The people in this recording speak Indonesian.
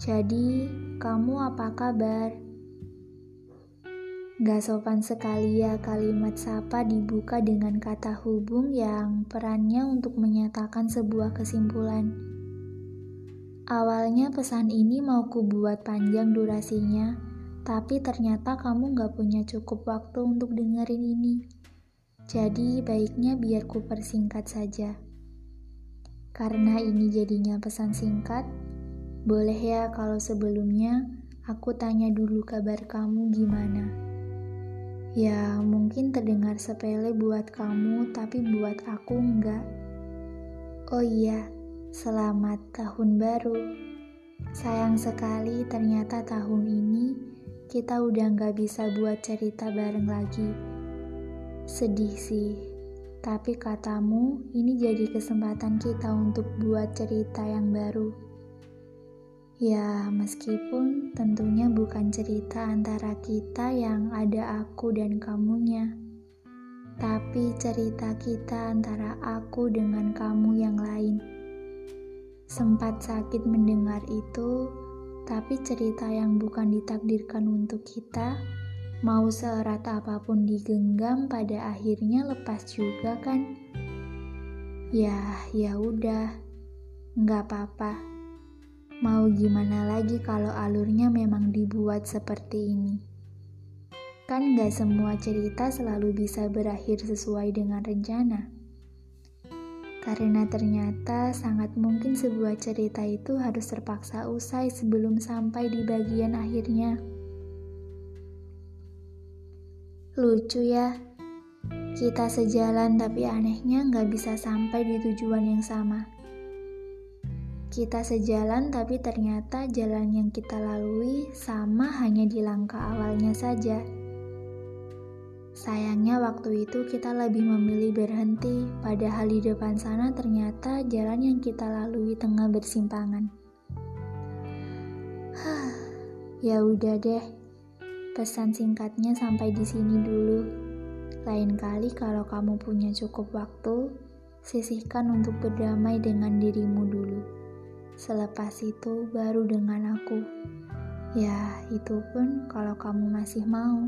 Jadi, kamu apa kabar? Gak sopan sekali ya kalimat sapa dibuka dengan kata hubung yang perannya untuk menyatakan sebuah kesimpulan. Awalnya pesan ini mau ku buat panjang durasinya, tapi ternyata kamu gak punya cukup waktu untuk dengerin ini. Jadi baiknya biar ku persingkat saja. Karena ini jadinya pesan singkat, boleh ya kalau sebelumnya aku tanya dulu kabar kamu gimana. Ya, mungkin terdengar sepele buat kamu, tapi buat aku enggak. Oh iya, selamat tahun baru. Sayang sekali ternyata tahun ini kita udah nggak bisa buat cerita bareng lagi. Sedih sih, tapi katamu ini jadi kesempatan kita untuk buat cerita yang baru. Ya, meskipun tentunya bukan cerita antara kita yang ada aku dan kamunya, tapi cerita kita antara aku dengan kamu yang lain. Sempat sakit mendengar itu, tapi cerita yang bukan ditakdirkan untuk kita, mau seerat apa pun digenggam pada akhirnya lepas juga kan? Ya, ya udah, nggak apa-apa. Mau gimana lagi kalau alurnya memang dibuat seperti ini? Kan gak semua cerita selalu bisa berakhir sesuai dengan rencana. Karena ternyata sangat mungkin sebuah cerita itu harus terpaksa usai sebelum sampai di bagian akhirnya. Lucu ya, kita sejalan tapi anehnya nggak bisa sampai di tujuan yang sama. Kita sejalan, tapi ternyata jalan yang kita lalui sama hanya di langkah awalnya saja. Sayangnya, waktu itu kita lebih memilih berhenti, padahal di depan sana ternyata jalan yang kita lalui tengah bersimpangan. Ya udah deh. Pesan singkatnya sampai di sini dulu. Lain kali kalau kamu punya cukup waktu, sisihkan untuk berdamai dengan dirimu dulu. Selepas itu baru dengan aku. Ya, itu pun kalau kamu masih mau.